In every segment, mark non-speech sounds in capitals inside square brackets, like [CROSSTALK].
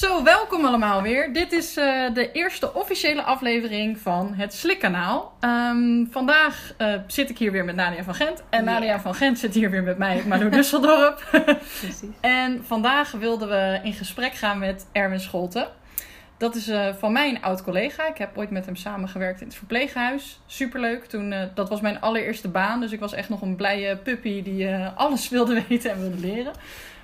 Zo, welkom allemaal weer. Dit is uh, de eerste officiële aflevering van het Slikkanaal. Um, vandaag uh, zit ik hier weer met Nadia van Gent. En yeah. Nadia van Gent zit hier weer met mij, Manu [LAUGHS] Dusseldorp. Precies. en vandaag wilden we in gesprek gaan met Erwin Scholten. Dat is uh, van mij een oud collega. Ik heb ooit met hem samengewerkt in het verpleeghuis. Superleuk. Toen, dat was mijn allereerste baan. Dus ik was echt nog een blije puppy die alles wilde [LAUGHS] weten en wilde leren.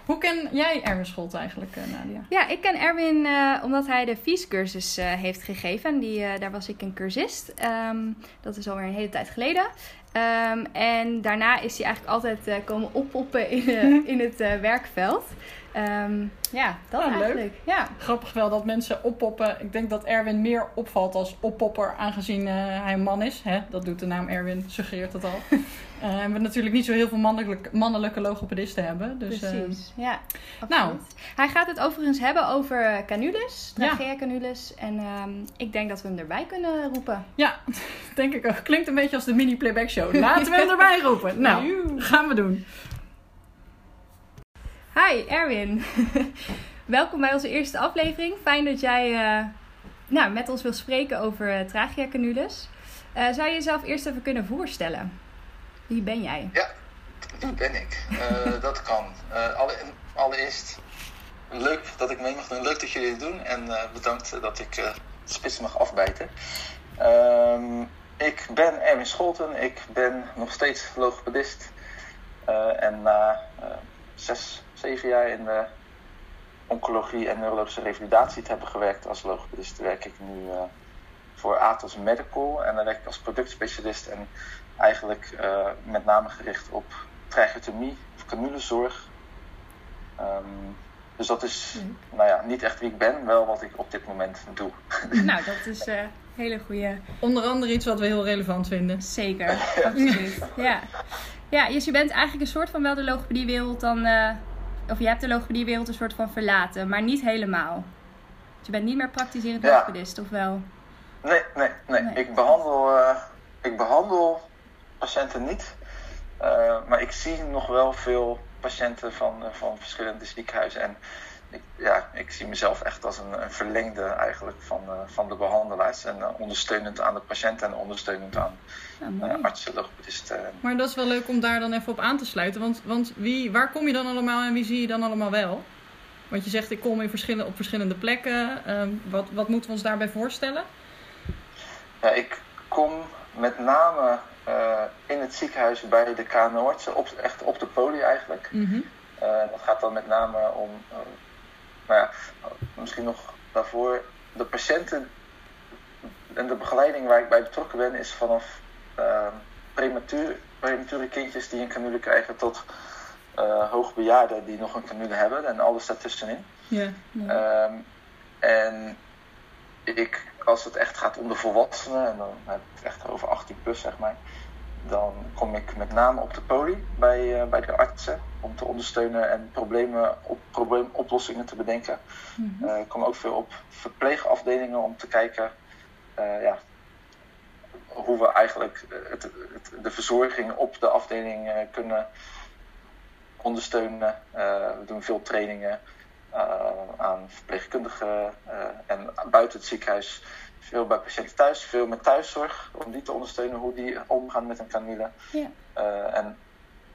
Hoe ken jij Erwin Scholt eigenlijk, Nadia? Ja, ik ken Erwin uh, omdat hij de viescursus uh, heeft gegeven. En die, uh, daar was ik een cursist. Um, dat is alweer een hele tijd geleden. Um, en daarna is hij eigenlijk altijd komen oppoppen in, [LAUGHS] in het werkveld. Um, ja, dat oh, eigenlijk. Leuk. Ja. Grappig wel dat mensen oppoppen. Ik denk dat Erwin meer opvalt als oppopper, aangezien hij een man is. Hè? Dat doet de naam Erwin, suggereert dat al. Uh, [LAUGHS] en we natuurlijk niet zo heel veel mannelijke, mannelijke logopedisten hebben. Dus, Precies, uh, ja. Nou. Hij gaat het overigens hebben over canules, trachea canules. En um, ik denk dat we hem erbij kunnen roepen. Ja, [LAUGHS] denk ik ook. Klinkt een beetje als de mini-playback show. Laten we hem [LAUGHS] erbij roepen. Nou, gaan we doen. Hi Erwin. [LAUGHS] Welkom bij onze eerste aflevering. Fijn dat jij uh, nou, met ons wil spreken over canules. zou je jezelf eerst even kunnen voorstellen? Wie ben jij? Ja, wie ben ik? Uh, [LAUGHS] dat kan. Uh, alle, allereerst, leuk dat ik mee mag doen. Leuk dat jullie het doen. En uh, bedankt dat ik de spits mag afbijten. Ehm, ik ben Erwin Scholten. Ik ben nog steeds logopedist. en na zes, zeven jaar in de oncologie en neurologische revalidatie te hebben gewerkt als logopedist, werk ik nu voor Atos Medical. En dan werk ik als productspecialist en eigenlijk uh, met name gericht op tracheotomie of canulezorg. Um, dus dat is nou ja, niet echt wie ik ben, wel wat ik op dit moment doe. [LAUGHS] Nou, dat is een uh, hele goede. Onder andere iets wat we heel relevant vinden. Zeker, [LAUGHS] absoluut. ja. ja, dus je bent eigenlijk een soort van wel de logopediewereld dan. Uh, of je hebt de logopediewereld een soort van verlaten, maar niet helemaal. Dus je bent niet meer praktiserend ja. logopedist, of wel? Nee, nee, nee. nee. Ik behandel. Uh, ik behandel patiënten niet. Uh, maar ik zie nog wel veel patiënten van, uh, van verschillende ziekenhuizen. En ik, ja, ik zie mezelf echt als een, een verlengde eigenlijk van, uh, van de behandelaars. En ondersteunend aan de patiënt en ondersteunend aan ja, artsen, logopedisten. Maar dat is wel leuk om daar dan even op aan te sluiten. Want, want wie, waar kom je dan allemaal en wie zie je dan allemaal wel? Want je zegt ik kom in verschillende, op verschillende plekken. wat, wat moeten we ons daarbij voorstellen? Ja, ik kom met name uh, in het ziekenhuis bij de K Noord, op, echt op de poli eigenlijk. Mm -hmm. uh, dat gaat dan met name om, uh, nou ja, misschien nog daarvoor, de patiënten en de begeleiding waar ik bij betrokken ben, is vanaf prematuur, premature kindjes die een canule krijgen tot hoogbejaarden die nog een canule hebben en alles daartussenin. Um, en ik als het echt gaat om de volwassenen, en dan heb ik het echt over 18 plus zeg maar, dan kom ik met name op de poli bij, uh, bij de artsen om te ondersteunen en problemen op, probleemoplossingen te bedenken. Mm -hmm. uh, ik kom ook veel op verpleegafdelingen om te kijken uh, ja, hoe we eigenlijk het, het, de verzorging op de afdeling kunnen ondersteunen. we doen veel trainingen. Aan verpleegkundigen en buiten het ziekenhuis veel bij patiënten thuis, veel met thuiszorg om die te ondersteunen hoe die omgaan met een canule. Ja. En,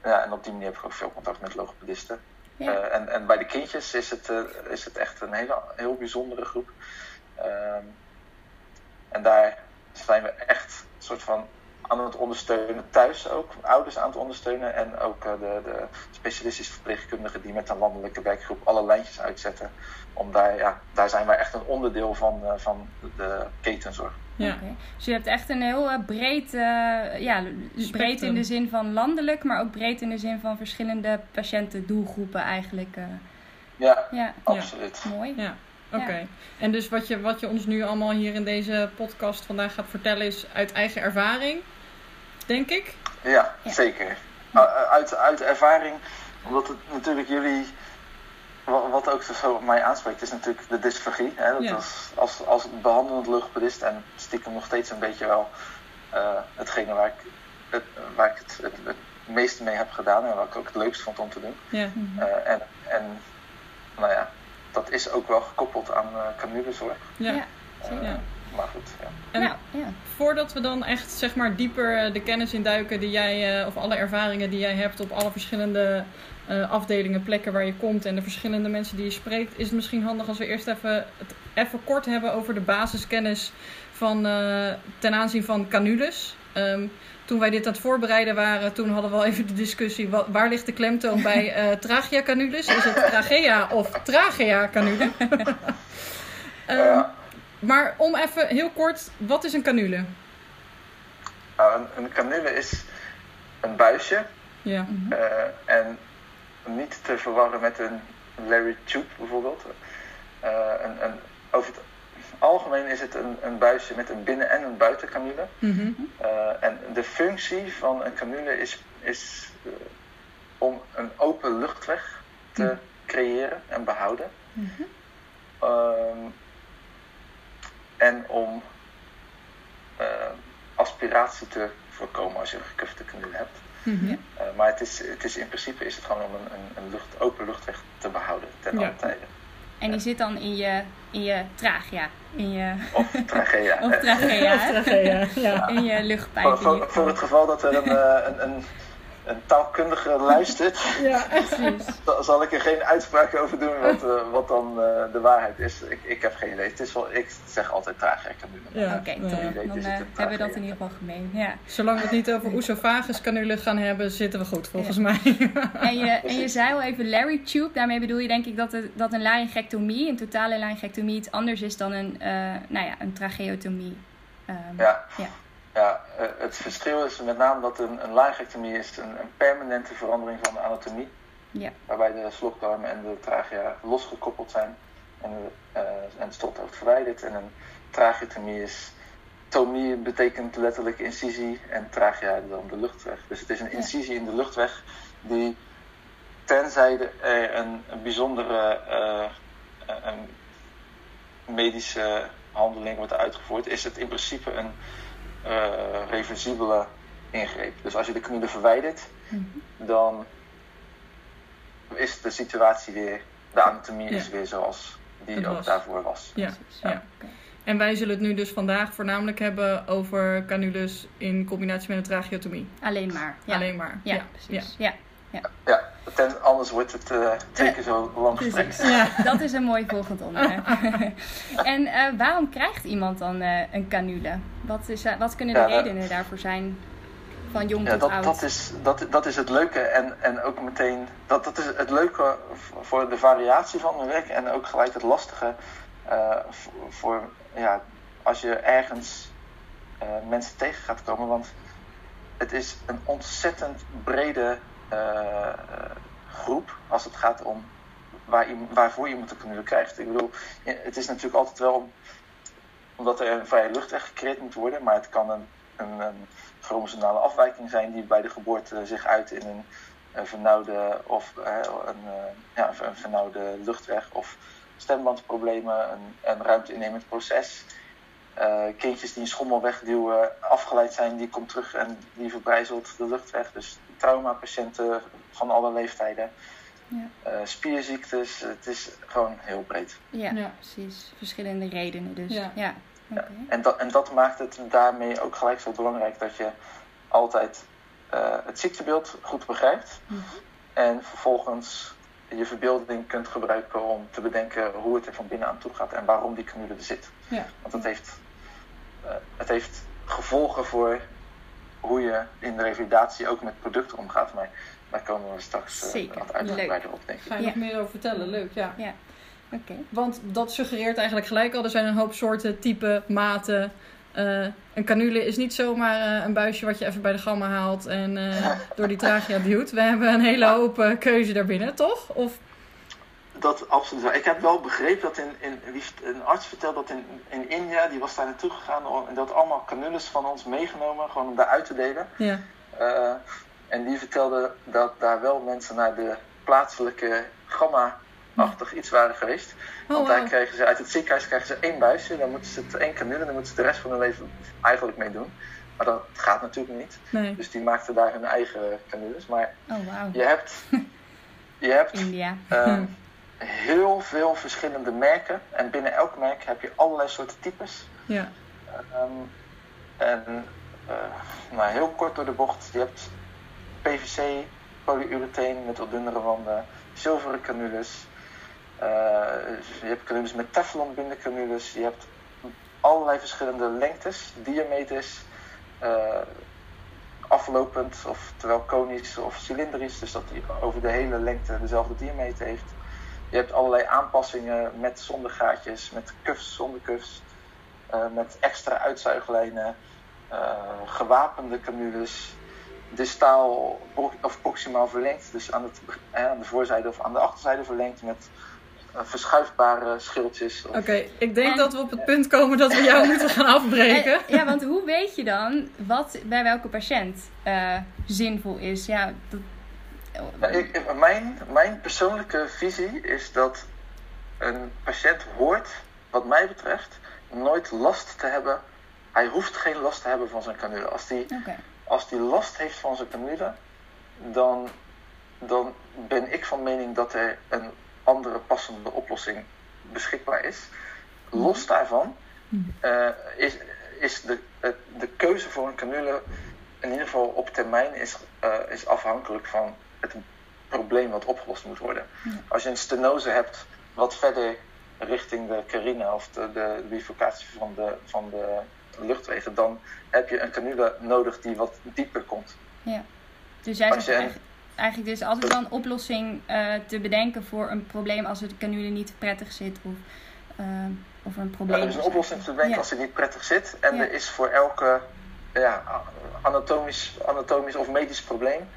ja, en op die manier heb ik ook veel contact met logopedisten. Ja. en, en bij de kindjes is het, is het echt een hele, heel bijzondere groep. Ehm, en daar zijn we echt een soort van aan het ondersteunen thuis ook, ouders aan het ondersteunen en ook uh, de, de specialistische verpleegkundigen die met een landelijke werkgroep alle lijntjes uitzetten. Om daar, ja, daar zijn wij echt een onderdeel van, uh, van de ketenzorg. Ja. Okay. Dus je hebt echt een heel uh, breed, ja, breed in de zin van landelijk, maar ook breed in de zin van verschillende patiëntendoelgroepen eigenlijk. ja, ja, absoluut. Ja. Mooi. Ja. Oké. Okay. En dus wat je, wat je ons nu allemaal hier in deze podcast vandaag gaat vertellen is uit eigen ervaring, denk ik? Ja, ja. zeker. Uit, uit ervaring, omdat het natuurlijk jullie, wat ook zo op mij aanspreekt, is natuurlijk de dysfagie. Hè? Dat ja. als, als behandelend logopedist en stiekem nog steeds een beetje wel uh, hetgene waar ik, het, waar ik het, het, het meeste mee heb gedaan en wat ik ook het leukst vond om te doen. Ja. Uh, en, en nou ja, dat is ook wel gekoppeld aan uh, canulezorg. Ja. Ja, Uh, Ja. Maar goed, ja. En Nou, ja. voordat we dan echt zeg maar dieper eh, de kennis induiken die jij, eh, of alle ervaringen die jij hebt op alle verschillende eh, afdelingen, plekken waar je komt en de verschillende mensen die je spreekt, is het misschien handig als we eerst even het even kort hebben over de basiskennis van eh, ten aanzien van canules. Ehm, toen wij dit aan het voorbereiden waren, toen hadden we al even de discussie: wa- waar ligt de klemtoon bij [LAUGHS] eh trachea canules? Is het trachea of trachea canule? [LAUGHS] Ehm, Ja. maar om even heel kort, wat is een canule? Nou, een, een canule is een buisje Ja. Eh, en niet te verwarren met een Larry Tube bijvoorbeeld. Eh, een, een, over het algemeen is het een, een buisje met een binnen- en een buitencanule. Mhm. Eh, en de functie van een canule is, is eh, om een open luchtweg te Mhm. creëren en behouden. Mhm. Ehm, en om eh, aspiratie te voorkomen als je een gekufte canule hebt. Maar het is, het is in principe is het gewoon om een, een, een lucht, open luchtweg te behouden ten Ja. alle tijden. En die zit dan in je, in je trachea, in je, Of trachea. [LAUGHS] of trachea, Of trachea, ja. in je voor, luchtpijp. voor, voor het geval dat er een, eh, een, een, een taalkundige luistert, [LAUGHS] Ja, Precies. zal- zal ik er geen uitspraak over doen wat, eh, wat dan eh, de waarheid is. Ik, ik heb geen idee. Het is wel, ik zeg altijd trachea canule. Ja. Oké, Ja. Dan eh, hebben we dat in ieder geval gemeen. Ja. Zolang we het niet over oesophagus canule gaan hebben, zitten we goed volgens mij. [LAUGHS] En, je, en je zei al even Larry Tube. Daarmee bedoel je denk ik dat, het, dat een laryngectomie, een totale laryngectomie, iets anders is dan een, eh, nou ja, een tracheotomie. Ehm, Ja. Ja. Eh, het verschil is met name dat een, een laryngectomie is een, een permanente verandering van de anatomie. Ja. Waarbij de slokdarm en de trachea losgekoppeld zijn en, de, eh, en het verwijderd. En een tracheotomie is... Tomie betekent letterlijk incisie en trachea dan de luchtweg. Dus het is een incisie in de luchtweg die tenzij er een, een bijzondere eh, een medische handeling wordt uitgevoerd, is het in principe een reversibele ingreep. Dus als je de canule verwijdert, Mhm. dan is de situatie weer, de anatomie Ja. is weer zoals die ook was. daarvoor was. Ja. En wij zullen het nu dus vandaag voornamelijk hebben over canules in combinatie met een tracheotomie. Alleen maar. Ja, Alleen maar. ja, precies. Ja. Ja, ten, anders wordt het eh twee keer zo lang gesprek. Ja. [LAUGHS] Dat is een mooi volgend onderwerp. [LAUGHS] en eh, waarom krijgt iemand dan eh, een canule? Wat, is, wat kunnen de Ja, redenen daarvoor zijn? Van jong Ja, tot dat, oud. dat, is, dat, dat is het leuke en, en ook meteen, dat, dat is het leuke voor de variatie van mijn werk en ook gelijk het lastige eh, voor, ja, als je ergens eh, mensen tegen gaat komen, want het is een ontzettend brede eh, groep als het gaat om waar, waarvoor iemand een canule krijgt. Ik bedoel, het is natuurlijk altijd wel om- omdat er een vrije luchtweg gecreëerd moet worden, maar het kan een, een, een chromosomale afwijking zijn die bij de geboorte zich uit in een, vernauwde of een, eh, ja, vernauwde luchtweg of stembandproblemen, een, een ruimte-innemend proces. Eh, kindjes die een schommel wegduwen, afgeleid zijn, die komt terug en die verbrijzelt de luchtweg. Dus traumapatiënten van alle leeftijden, Ja. Eh, spierziektes, het is gewoon heel breed. Ja, Ja. precies. Verschillende redenen dus. Ja. Ja. En dat, en dat maakt het daarmee ook gelijk zo belangrijk dat je altijd eh, het ziektebeeld goed begrijpt. Mhm. En vervolgens je verbeelding kunt gebruiken om te bedenken hoe het er van binnen aan toe gaat en waarom die canule er zit. Ja. Want het heeft, eh, het heeft gevolgen voor hoe je in de revalidatie ook met producten omgaat. Maar daar komen we straks Zeker. wat uitgebreider op, denk ik. Ga je Ja. nog meer over vertellen? Leuk, ja. Oké. Want dat suggereert eigenlijk gelijk al, er zijn een hoop soorten, typen, maten. Eh, een canule is niet zomaar eh, een buisje wat je even bij de gamma haalt en eh, door die trachea duwt. We hebben een hele hoop keuze daarbinnen, toch? Of, Dat absoluut wel. Ik heb wel begrepen dat in, in, een arts vertelde dat in, in India, die was daar naartoe gegaan en dat allemaal canules van ons meegenomen, gewoon om daar uit te delen. ja. Eh, en die vertelde dat daar wel mensen naar de plaatselijke gamma-achtig iets waren geweest. Oh, Want daar kregen ze uit het ziekenhuis krijgen ze één buisje, dan moeten ze het één canule, dan moeten ze de rest van hun leven eigenlijk mee doen. Maar dat gaat natuurlijk niet. Nee. Dus die maakten daar hun eigen canules. Maar Oh, wauw. je hebt, je hebt [LAUGHS] India. Ehm, [LAUGHS] heel veel verschillende merken. En binnen elk merk heb je allerlei soorten types. Ja. Ehm, en uh, nou, heel kort door de bocht. Je hebt PVC, polyurethane met wat dunnere wanden, zilveren canules. Uh, je hebt canules met teflon bindencanules. Je hebt allerlei verschillende lengtes, diameters, uh, aflopend, of terwijl konisch of cilindrisch, dus dat hij over de hele lengte dezelfde diameter heeft. Je hebt allerlei aanpassingen met zonder gaatjes, met cuffs, zonder cuffs, uh, met extra uitzuiglijnen, uh, gewapende canules, distaal of proximaal verlengd, dus aan, het, aan de voorzijde of aan de achterzijde verlengd met verschuifbare schildjes. Oké, okay, ik denk en, dat we op het punt komen dat we jou [LAUGHS] moeten gaan afbreken. En, ja, want hoe weet je dan wat bij welke patiënt uh, zinvol is? Ja, dat... ja, ik, mijn, mijn persoonlijke visie is dat een patiënt hoort, wat mij betreft, nooit last te hebben. Hij hoeft geen last te hebben van zijn canule. Als die, okay. als die last heeft van zijn canule, dan, dan ben ik van mening dat er een andere passende oplossing beschikbaar is. Los daarvan uh, is, is de, de keuze voor een canule in ieder geval op termijn is, uh, is afhankelijk van het probleem wat opgelost moet worden. Ja. Als je een stenose hebt wat verder richting de carina of de, de bifurcatie van de, van de luchtwegen, dan heb je een canule nodig die wat dieper komt. Ja. Dus jij zegt eigenlijk, eigenlijk dus altijd wel een oplossing uh, te bedenken voor een probleem als de canule niet prettig zit of, uh, of een probleem. Ja, er is een oplossing te bedenken ja. als het niet prettig zit en ja. er is voor elke ja, anatomisch, anatomisch of medisch probleem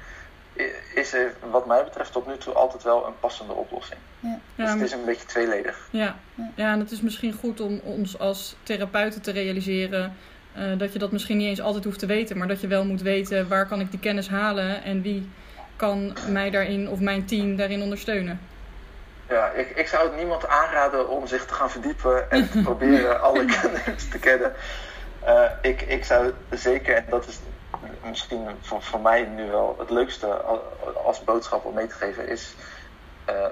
is er wat mij betreft tot nu toe altijd wel een passende oplossing. Ja. Dus het is een beetje tweeledig. Ja. ja, en het is misschien goed om ons als therapeuten te realiseren uh, dat je dat misschien niet eens altijd hoeft te weten, maar dat je wel moet weten waar kan ik die kennis halen en wie kan mij daarin of mijn team daarin ondersteunen. Ja, ik, ik zou het niemand aanraden om zich te gaan verdiepen en te [LAUGHS] proberen alle kennis te kennen. Uh, ik, ik zou zeker, en dat is misschien voor, voor mij nu wel het leukste als boodschap om mee te geven, is uh,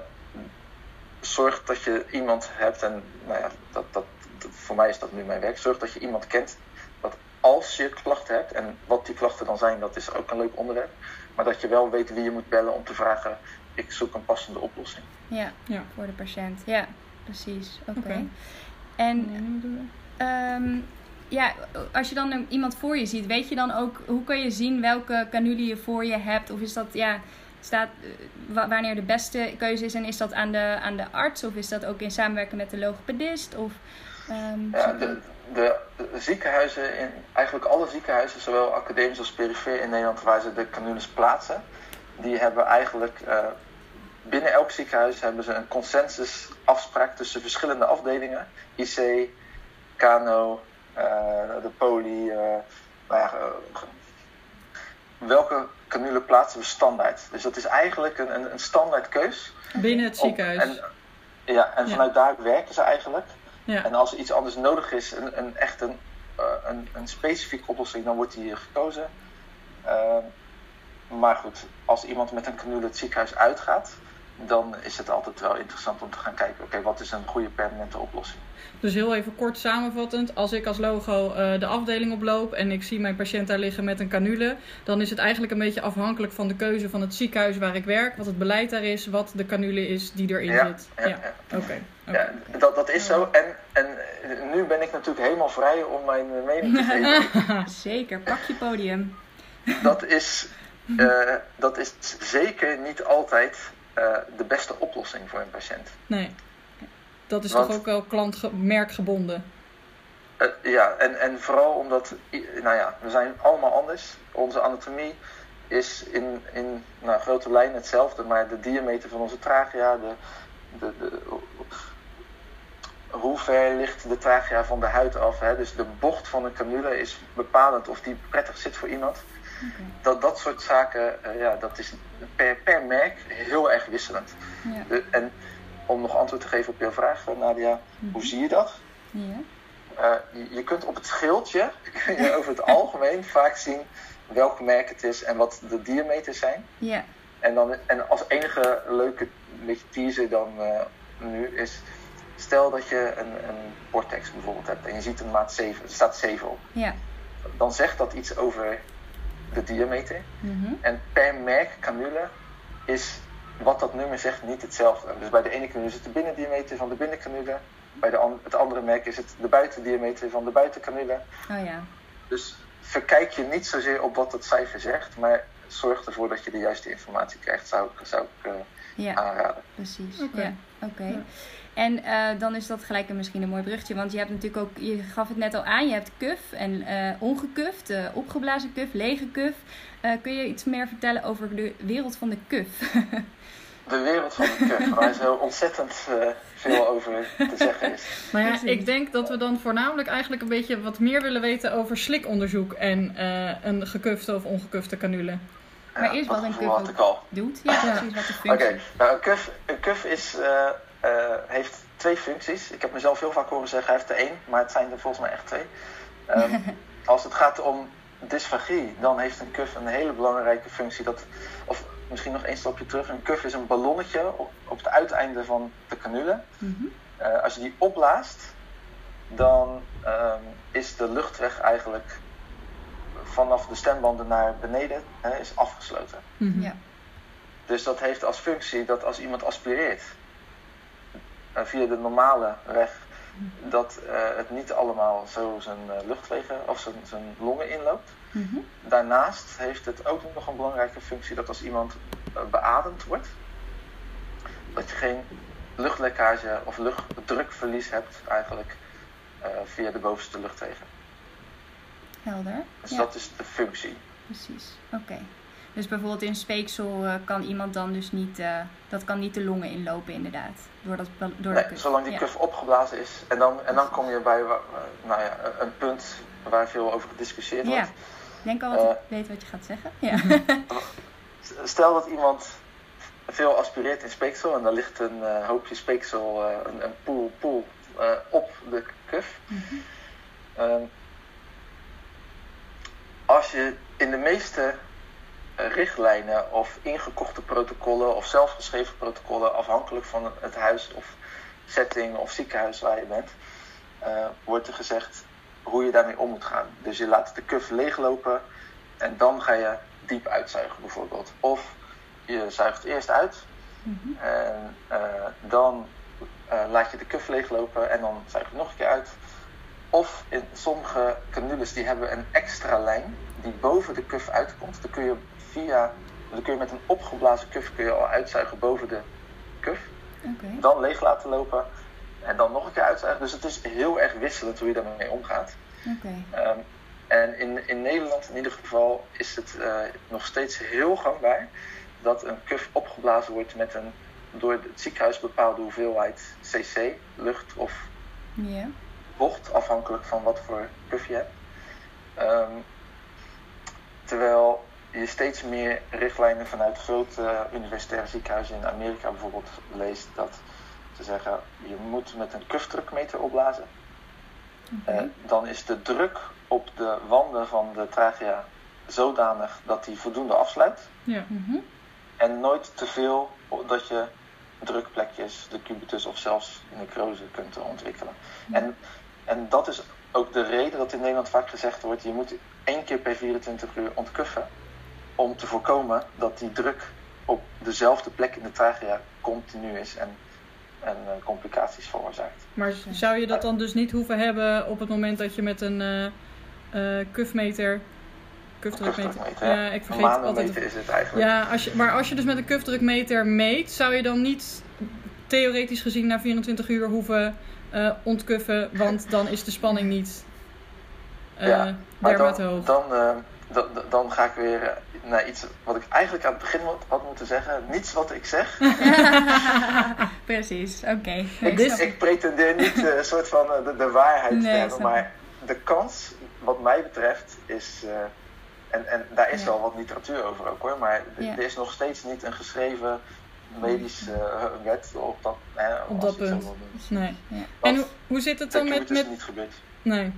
zorg dat je iemand hebt, en nou ja, dat, dat, dat, voor mij is dat nu mijn werk, zorg dat je iemand kent dat als je klachten hebt, en wat die klachten dan zijn, dat is ook een leuk onderwerp, maar dat je wel weet wie je moet bellen om te vragen, ik zoek een passende oplossing. Ja, Ja. voor de patiënt. Ja, precies. Oké. Oké. En ehm, ja, als je dan iemand voor je ziet, weet je dan ook, hoe kun je zien welke canule je voor je hebt? Of is dat, ja, staat eh, wa- wanneer de beste keuze is en is dat aan de, aan de arts? Of is dat ook in samenwerking met de logopedist? Of, ehm, Ja, de, de, ziekenhuizen, in, eigenlijk alle ziekenhuizen, zowel academisch als perifeer in Nederland, waar ze de canules plaatsen, die hebben eigenlijk eh, binnen elk ziekenhuis hebben ze een consensusafspraak tussen verschillende afdelingen. IC, KNO, de poli. eh, nou ja, eh, welke canule plaatsen we standaard? Dus dat is eigenlijk een, een, een standaard keus. Binnen het Op- ziekenhuis. En, ja, en Ja. vanuit daar werken ze eigenlijk. ja. En als er iets anders nodig is, een, een echt een, eh, een, een specifieke oplossing, dan wordt die gekozen. Eh, maar goed, als iemand met een canule het ziekenhuis uitgaat, dan is het altijd wel interessant om te gaan kijken, oké, wat is een goede permanente oplossing? Dus heel even kort samenvattend. Als ik als logo eh, de afdeling oploop en ik zie mijn patiënt daar liggen met een canule, dan is het eigenlijk een beetje afhankelijk van de keuze van het ziekenhuis waar ik werk, wat het beleid daar is, wat de canule is die erin Ja, zit. ja, Ja, ja. oké. Ja, dat, dat is zo. En, en nu ben ik natuurlijk helemaal vrij om mijn mening te geven. [LAUGHS] Zeker, pak je podium. dat, is, eh, dat is zeker niet altijd eh, de beste oplossing voor een patiënt. Nee. Dat is Want- toch ook wel klantmerkgebonden. Eh, ja, en, en vooral omdat, nou ja, we zijn allemaal anders. Onze anatomie is in, in nou, grote lijnen hetzelfde, maar de diameter van onze trachea, de, de, de, hoe ver ligt de trachea van de huid af, hè? dus de bocht van een canule is bepalend of die prettig zit voor iemand. Dat, dat soort zaken, eh, ja, dat is per, per merk heel erg wisselend. Ja. De- en om nog antwoord te geven op jouw vraag, eh, Nadia, hoe zie je dat? Ja. Eh, je- je kunt op het schildje [LAUGHS] kun je over het algemeen vaak zien welk merk het is en wat de diameters zijn. Ja. En, dan, en als enige leuke beetje teaser dan, eh, nu is, stel dat je een, een portex bijvoorbeeld hebt en je ziet een maat 7, er staat 7 op. Ja. Dan zegt dat iets over de diameter. Mhm. En per merk canule is wat dat nummer zegt niet hetzelfde. Dus bij de ene canule is het de binnendiameter van de binnencanule. Bij de an- het andere merk is het de buitendiameter van de buitencanule. Oh ja. Dus verkijk je niet zozeer op wat het cijfer zegt, maar zorg ervoor dat je de juiste informatie krijgt, zou ik, zou ik eh, Ja. aanraden. Precies. Oké. Ja, oké. Ja. En eh, dan is dat gelijk een, misschien een mooi bruggetje. Want je hebt natuurlijk ook, je gaf het net al aan, je hebt kuf en eh ongekuft, eh, opgeblazen kuf, lege kuf. Eh, kun je iets meer vertellen over de wereld van de kuf? [LAUGHS] De wereld van de kuf, waar zo ontzettend eh, veel over te zeggen is. Nou ja, ik denk dat we dan voornamelijk eigenlijk een beetje wat meer willen weten over slikonderzoek en eh, een gekufte of ongekufte canule. Maar eerst dat wat een kuf had ik al. Doet? Ja, Ja. precies. Wat de Oké, functie nou een kuf, een kuf is, heeft twee functies. Ik heb mezelf heel vaak horen zeggen, hij heeft er één, maar het zijn er volgens mij echt twee. Ehm, [LAUGHS] als het gaat om dysfagie, dan heeft een kuf een hele belangrijke functie. Dat, of misschien nog één stapje terug. Een kuf is een ballonnetje op, op het uiteinde van de canule. Mhm. Eh, als je die opblaast, dan ehm, is de luchtweg eigenlijk vanaf de stembanden naar beneden hè, is afgesloten. Mhm. Ja. Dus dat heeft als functie dat als iemand aspireert eh, via de normale weg, dat eh, het niet allemaal zo zijn eh, luchtwegen of zijn, zijn longen inloopt. Mhm. Daarnaast heeft het ook nog een belangrijke functie dat als iemand eh, beademd wordt, dat je geen luchtlekkage of luchtdrukverlies hebt eigenlijk via de bovenste luchtwegen. Helder. Dus Ja. dat is de functie. Precies, oké. Dus bijvoorbeeld in speeksel eh, kan iemand dan dus niet, eh, dat kan niet de longen inlopen inderdaad. Door, dat, door de Nee, kuf. zolang die Ja. kuf opgeblazen is. En dan, en dan kom je bij nou ja, een punt waar veel over gediscussieerd Ja. wordt. Ik denk al wat Eh. ik weet wat je gaat zeggen. Ja. [LAUGHS] Stel dat iemand veel aspireert in speeksel en daar ligt een eh, hoopje speeksel, eh, een, een poel, poel eh, op de kuf. Mhm. Ehm, als je in de meeste richtlijnen of ingekochte protocollen of zelfgeschreven protocollen, afhankelijk van het huis of setting of ziekenhuis waar je bent, eh, wordt er gezegd hoe je daarmee om moet gaan. Dus je laat de kuf leeglopen en dan ga je diep uitzuigen bijvoorbeeld. Of je zuigt eerst uit Mhm. en eh, dan eh, laat je de kuf leeglopen en dan zuig je nog een keer uit. Of in sommige canules die hebben een extra lijn die boven de kuf uitkomt. Dan kun je via, dan kun je met een opgeblazen kuf kun je al uitzuigen boven de kuf. Dan leeg laten lopen en dan nog een keer uitzuigen. Dus het is heel erg wisselend hoe je daarmee omgaat. Ehm, en in, in Nederland in ieder geval is het eh, nog steeds heel gangbaar dat een kuf opgeblazen wordt met een door het ziekenhuis bepaalde hoeveelheid cc, lucht of Ja. vocht, afhankelijk van wat voor kuf je hebt. Ehm, terwijl je steeds meer richtlijnen vanuit grote universitaire ziekenhuizen in Amerika bijvoorbeeld leest dat ze zeggen je moet met een kufdrukmeter opblazen. Eh, dan is de druk op de wanden van de trachea zodanig dat die voldoende afsluit. Ja. Mhm. En nooit te veel dat je drukplekjes, de cubitus of zelfs necrose kunt ontwikkelen. Ja. En, en dat is ook de reden dat in Nederland vaak gezegd wordt: je moet één keer per 24 uur ontkuffen. Om te voorkomen dat die druk op dezelfde plek in de trachea continu is en, en eh, complicaties veroorzaakt. Maar zou je dat dan dus niet hoeven hebben op het moment dat je met een eh eh kufmeter... Kufdrukmeter. Kufdrukmeter, Ja, ik vergeet altijd... is het eigenlijk. Ja, als je, maar als je dus met een kufdrukmeter meet, zou je dan niet theoretisch gezien na 24 uur hoeven ontkuffen, want dan is de spanning niet Ja, Maar dermate dan, hoog. dan, dan, dan ga ik weer eh, naar iets wat ik eigenlijk aan het begin had- moeten zeggen. Niets wat ik zeg. [LAUGHS] Precies, oké. Ik, Ik dus ik pretendeer niet eh, een soort van eh, de, de waarheid Nee, te hebben. Maar de kans, wat mij betreft, is. en, en daar is Ja. wel wat literatuur over ook hoor. Maar Ja. er is nog steeds niet een geschreven medische wet op dat, eh, Op dat punt. Nee. Ja. En hoe, hoe zit het dan met, met niet gebeurd. Nee.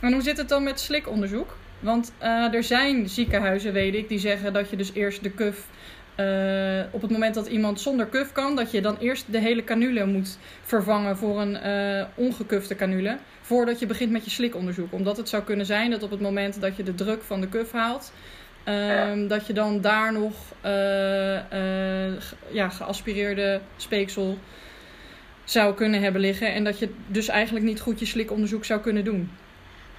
En hoe zit het dan met slikonderzoek? Want eh, er zijn ziekenhuizen, weet ik, die zeggen dat je dus eerst de kuf eh, op het moment dat iemand zonder kuf kan, dat je dan eerst de hele canule moet vervangen voor een eh ongekufte canule. Voordat je begint met je slikonderzoek. Omdat het zou kunnen zijn dat op het moment dat je de druk van de kuf haalt, ehm, dat je dan daar nog ja, geaspireerde speeksel zou kunnen hebben liggen. En dat je dus eigenlijk niet goed je slikonderzoek zou kunnen doen.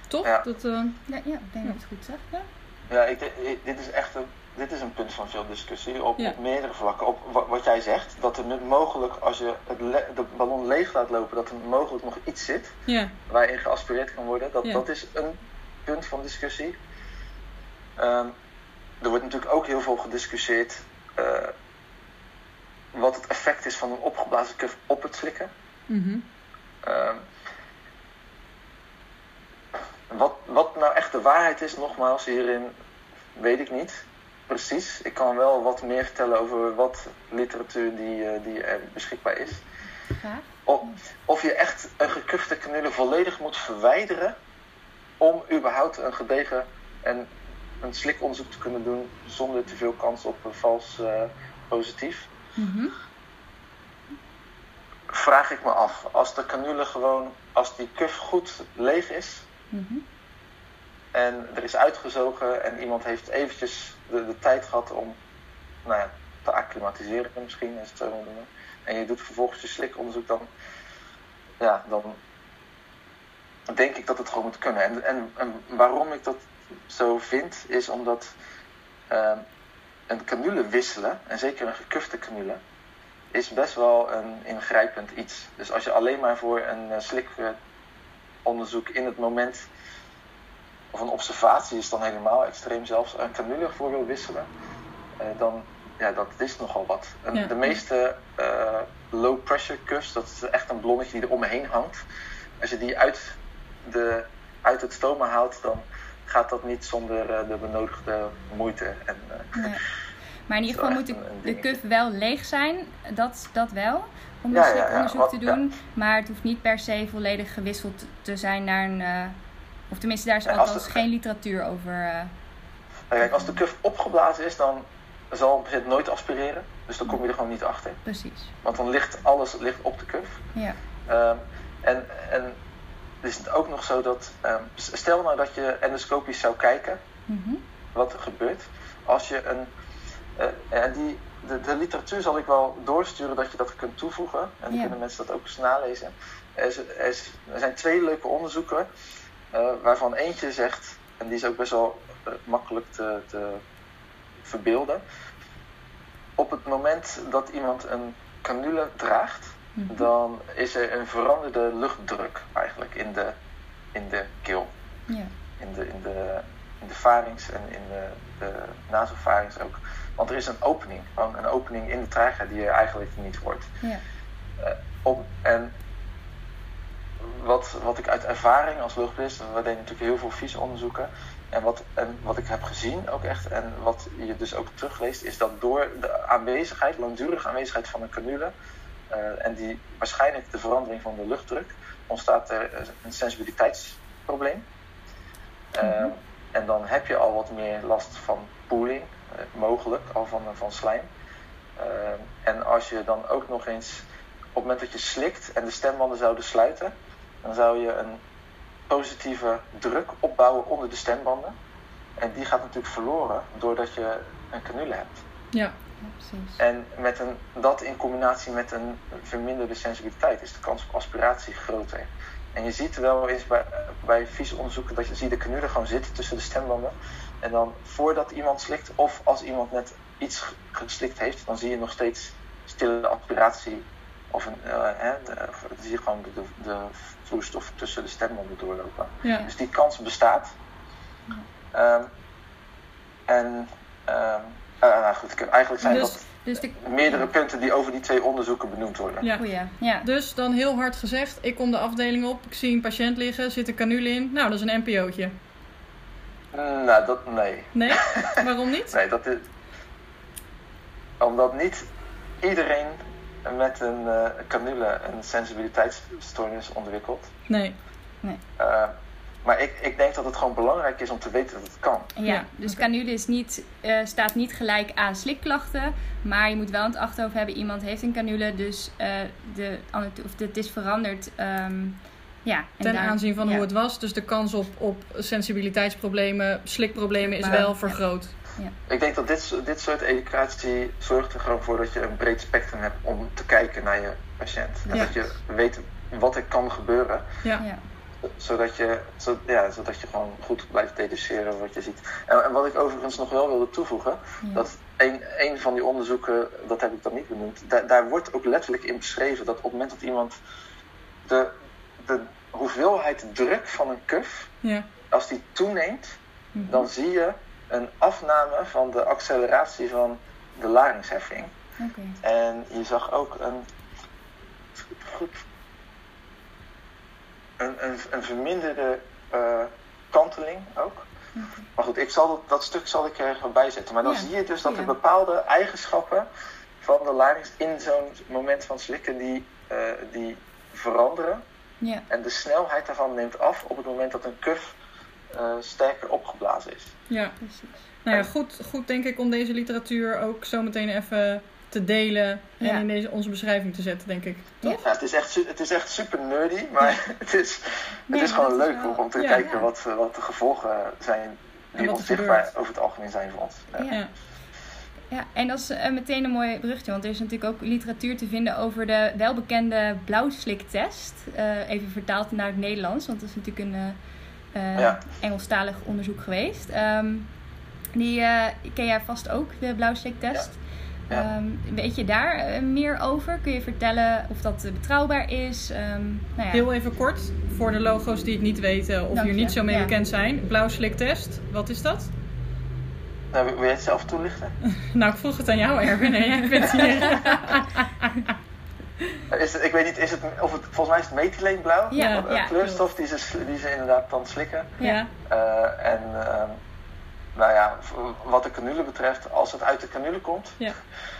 Toch? Ja. Dat, eh, Ja, ja, ik denk dat het goed zegt. Ja. Ja, ik, dit is echt een, dit is een punt van veel discussie op, meerdere vlakken. Op wa- wat jij zegt, dat er mogelijk als je het de ballon leeg laat lopen, dat er mogelijk nog iets zit ja, waarin geaspireerd kan worden. Dat, dat is een punt van discussie. Ehm, er wordt natuurlijk ook heel veel gediscussieerd eh, wat het effect is van een opgeblazen kuf op het slikken. mhm. Ehm, wat, wat nou echt de waarheid is, nogmaals, hierin weet ik niet precies. Ik kan wel wat meer vertellen over wat literatuur die, eh, die er beschikbaar is. Graag. Of, of je echt een gekufte canule volledig moet verwijderen om überhaupt een gedegen en een slikonderzoek te kunnen doen zonder te veel kans op een vals eh, positief. Mhm. Vraag ik me af, als de canule gewoon, als die kuf goed leeg is, Mhm. En er is uitgezogen en iemand heeft eventjes de, de tijd gehad om nou ja, te acclimatiseren misschien, als het zo noemen. En je doet vervolgens je slikonderzoek, dan, ja, dan denk ik dat het gewoon moet kunnen. En, en, en waarom ik dat zo vind, is omdat ehm, een canule wisselen, en zeker een gekufte canule, is best wel een ingrijpend iets. Dus als je alleen maar voor een eh, slikonderzoek in het moment of een observatie is dan helemaal extreem zelfs, een canule voor wil wisselen, eh, dan ja, dat is nogal wat. En Ja. De meeste eh, low pressure cuffs, dat is echt een ballonnetje die er om me heen hangt. Als je die uit, de, uit het stoma haalt, dan gaat dat niet zonder eh, de benodigde moeite. En, Ja. Maar in ieder geval moet de, de kuf wel leeg zijn. Dat, dat wel. Om een slikonderzoek Wat- te doen. Maar het hoeft niet per se volledig gewisseld te zijn naar een... eh, of tenminste, daar is althans geen literatuur over. eh, Nou, kijk, als de cuff opgeblazen is, dan zal het nooit aspireren. Dus dan kom je er gewoon niet achter. precies. Want dan ligt alles ligt op de cuff. Ja. Ehm, en, en is het ook nog zo dat, ehm, stel nou dat je endoscopisch zou kijken, Mhm. wat er gebeurt. Als je een, en die, de, de literatuur zal ik wel doorsturen dat je dat kunt toevoegen. En dan Ja. kunnen mensen dat ook eens nalezen. Er, is, er, is- er zijn twee leuke onderzoeken, eh, waarvan eentje zegt, en die is ook best wel eh, makkelijk te, te verbeelden. Op het moment dat iemand een canule draagt, Mhm. dan is er een veranderde luchtdruk eigenlijk in de, in de keel. Ja. In de, in de, in de pharynx en in de, de ook. Want er is een opening, gewoon een opening in de trachea die er eigenlijk niet hoort. Ja. Op, en wat, wat ik uit ervaring als logopedist, we deden natuurlijk heel veel vieze onderzoeken. En wat, en wat ik heb gezien ook echt, en wat je dus ook terugleest, is dat door de aanwezigheid, langdurige aanwezigheid van een canule, eh, en die waarschijnlijk de verandering van de luchtdruk, ontstaat er eh, een sensibiliteitsprobleem. Eh, Mhm. En dan heb je al wat meer last van pooling, eh, mogelijk, al van, van slijm. Eh, en als je dan ook nog eens, op het moment dat je slikt en de stembanden zouden sluiten, dan zou je een positieve druk opbouwen onder de stembanden. En die gaat natuurlijk verloren doordat je een canule hebt. Ja, precies. En met een, dat in combinatie met een verminderde sensibiliteit is de kans op aspiratie groter. En je ziet wel eens bij, bij onderzoeken dat je ziet de canule gewoon zitten tussen de stembanden. En dan voordat iemand slikt, of als iemand net iets geslikt heeft, dan zie je nog steeds stille aspiratie. Of een, eh, hè, de, dan zie je gewoon de, de, de vloeistof tussen de stembanden doorlopen. ja. Dus die kans bestaat. Ehm, en ehm, eh, nou goed, ik- eigenlijk zijn Dus- dat Dus de... meerdere punten die over die twee onderzoeken benoemd worden. ja. Goeie. Ja. Dus dan heel hard gezegd, ik kom de afdeling op, ik zie een patiënt liggen, zit een canule in. Nou, dat is een NPO'tje. Mm, Nou, dat nee. Nee? [LAUGHS] Waarom niet? Nee, dat is. Omdat niet iedereen met een eh, canule een sensibiliteitsstoornis ontwikkelt. Nee. Eh, Maar ik, ik denk dat het gewoon belangrijk is om te weten dat het kan. Ja, dus canule is niet, eh, staat niet gelijk aan slikklachten. Maar je moet wel in het achterhoofd hebben, iemand heeft een canule. Dus eh, de, of het is veranderd. ehm, ja, en Ten daar- aanzien van ja. hoe het was. Dus de kans op, op sensibiliteitsproblemen, slikproblemen is Maar- wel ja. vergroot. Ik denk dat dit, dit soort educatie zorgt er gewoon voor dat je een breed spectrum hebt om te kijken naar je patiënt. En Ja. dat je weet wat er kan gebeuren. Ja. Ja. Zodat je, zo, ja, zodat je gewoon goed blijft deduceren wat je ziet. En, en wat ik overigens nog wel wilde toevoegen, Ja. dat een, een van die onderzoeken, dat heb ik dan niet benoemd, daar, daar wordt ook letterlijk in beschreven dat op het moment dat iemand de, de hoeveelheid druk van een cuff, Ja. als die toeneemt, Mhm. dan zie je een afname van de acceleratie van de laringsheffing. En je zag ook een. Goed. Een, een, een verminderde eh, kanteling ook. Maar goed, ik zal dat, dat stuk zal ik er bij zetten. Maar dan Ja. zie je dus dat Ja. er bepaalde eigenschappen van de larynx in zo'n moment van slikken die, eh, die veranderen. Ja. En de snelheid daarvan neemt af op het moment dat een cuff eh, sterker opgeblazen is. ja. Precies. Nou ja, goed, goed denk ik om deze literatuur ook zo meteen even te delen en Ja. in deze, onze beschrijving te zetten, denk ik. Toch? Ja, het, is echt, het is echt super nerdy, maar [LAUGHS] het is, het Nee, is gewoon leuk wel- om, te ja, kijken ja. Wat, wat de gevolgen zijn die onzichtbaar over het algemeen zijn voor ons. Ja. Ja. En dat is eh, meteen een mooi bruggetje, want er is natuurlijk ook literatuur te vinden over de welbekende blauwsliktest. Eh even vertaald naar het Nederlands, want dat is natuurlijk een Ja. Engelstalig onderzoek geweest. Ehm, die eh, ken jij vast ook, de blauwsliktest. Ja. Ehm, weet je daar meer over? Kun je vertellen of dat betrouwbaar is? Ehm, nou ja. Heel even kort, voor de logo's die het niet weten of Dank hier je. niet zo mee Ja. bekend zijn. Blauwsliktest, wat is dat? Nou, wil jij het zelf toelichten? [LAUGHS] Nou, ik vroeg het aan jou, Erwin. en jij bent hier. [LAUGHS] Is het, ik weet niet, is het, of het, volgens mij is het methyleenblauw. Ja, Een ja, kleurstof die ze, die ze inderdaad dan slikken. ja. Eh, en ehm, nou ja, wat de canule betreft, als het uit de canule komt, Ja.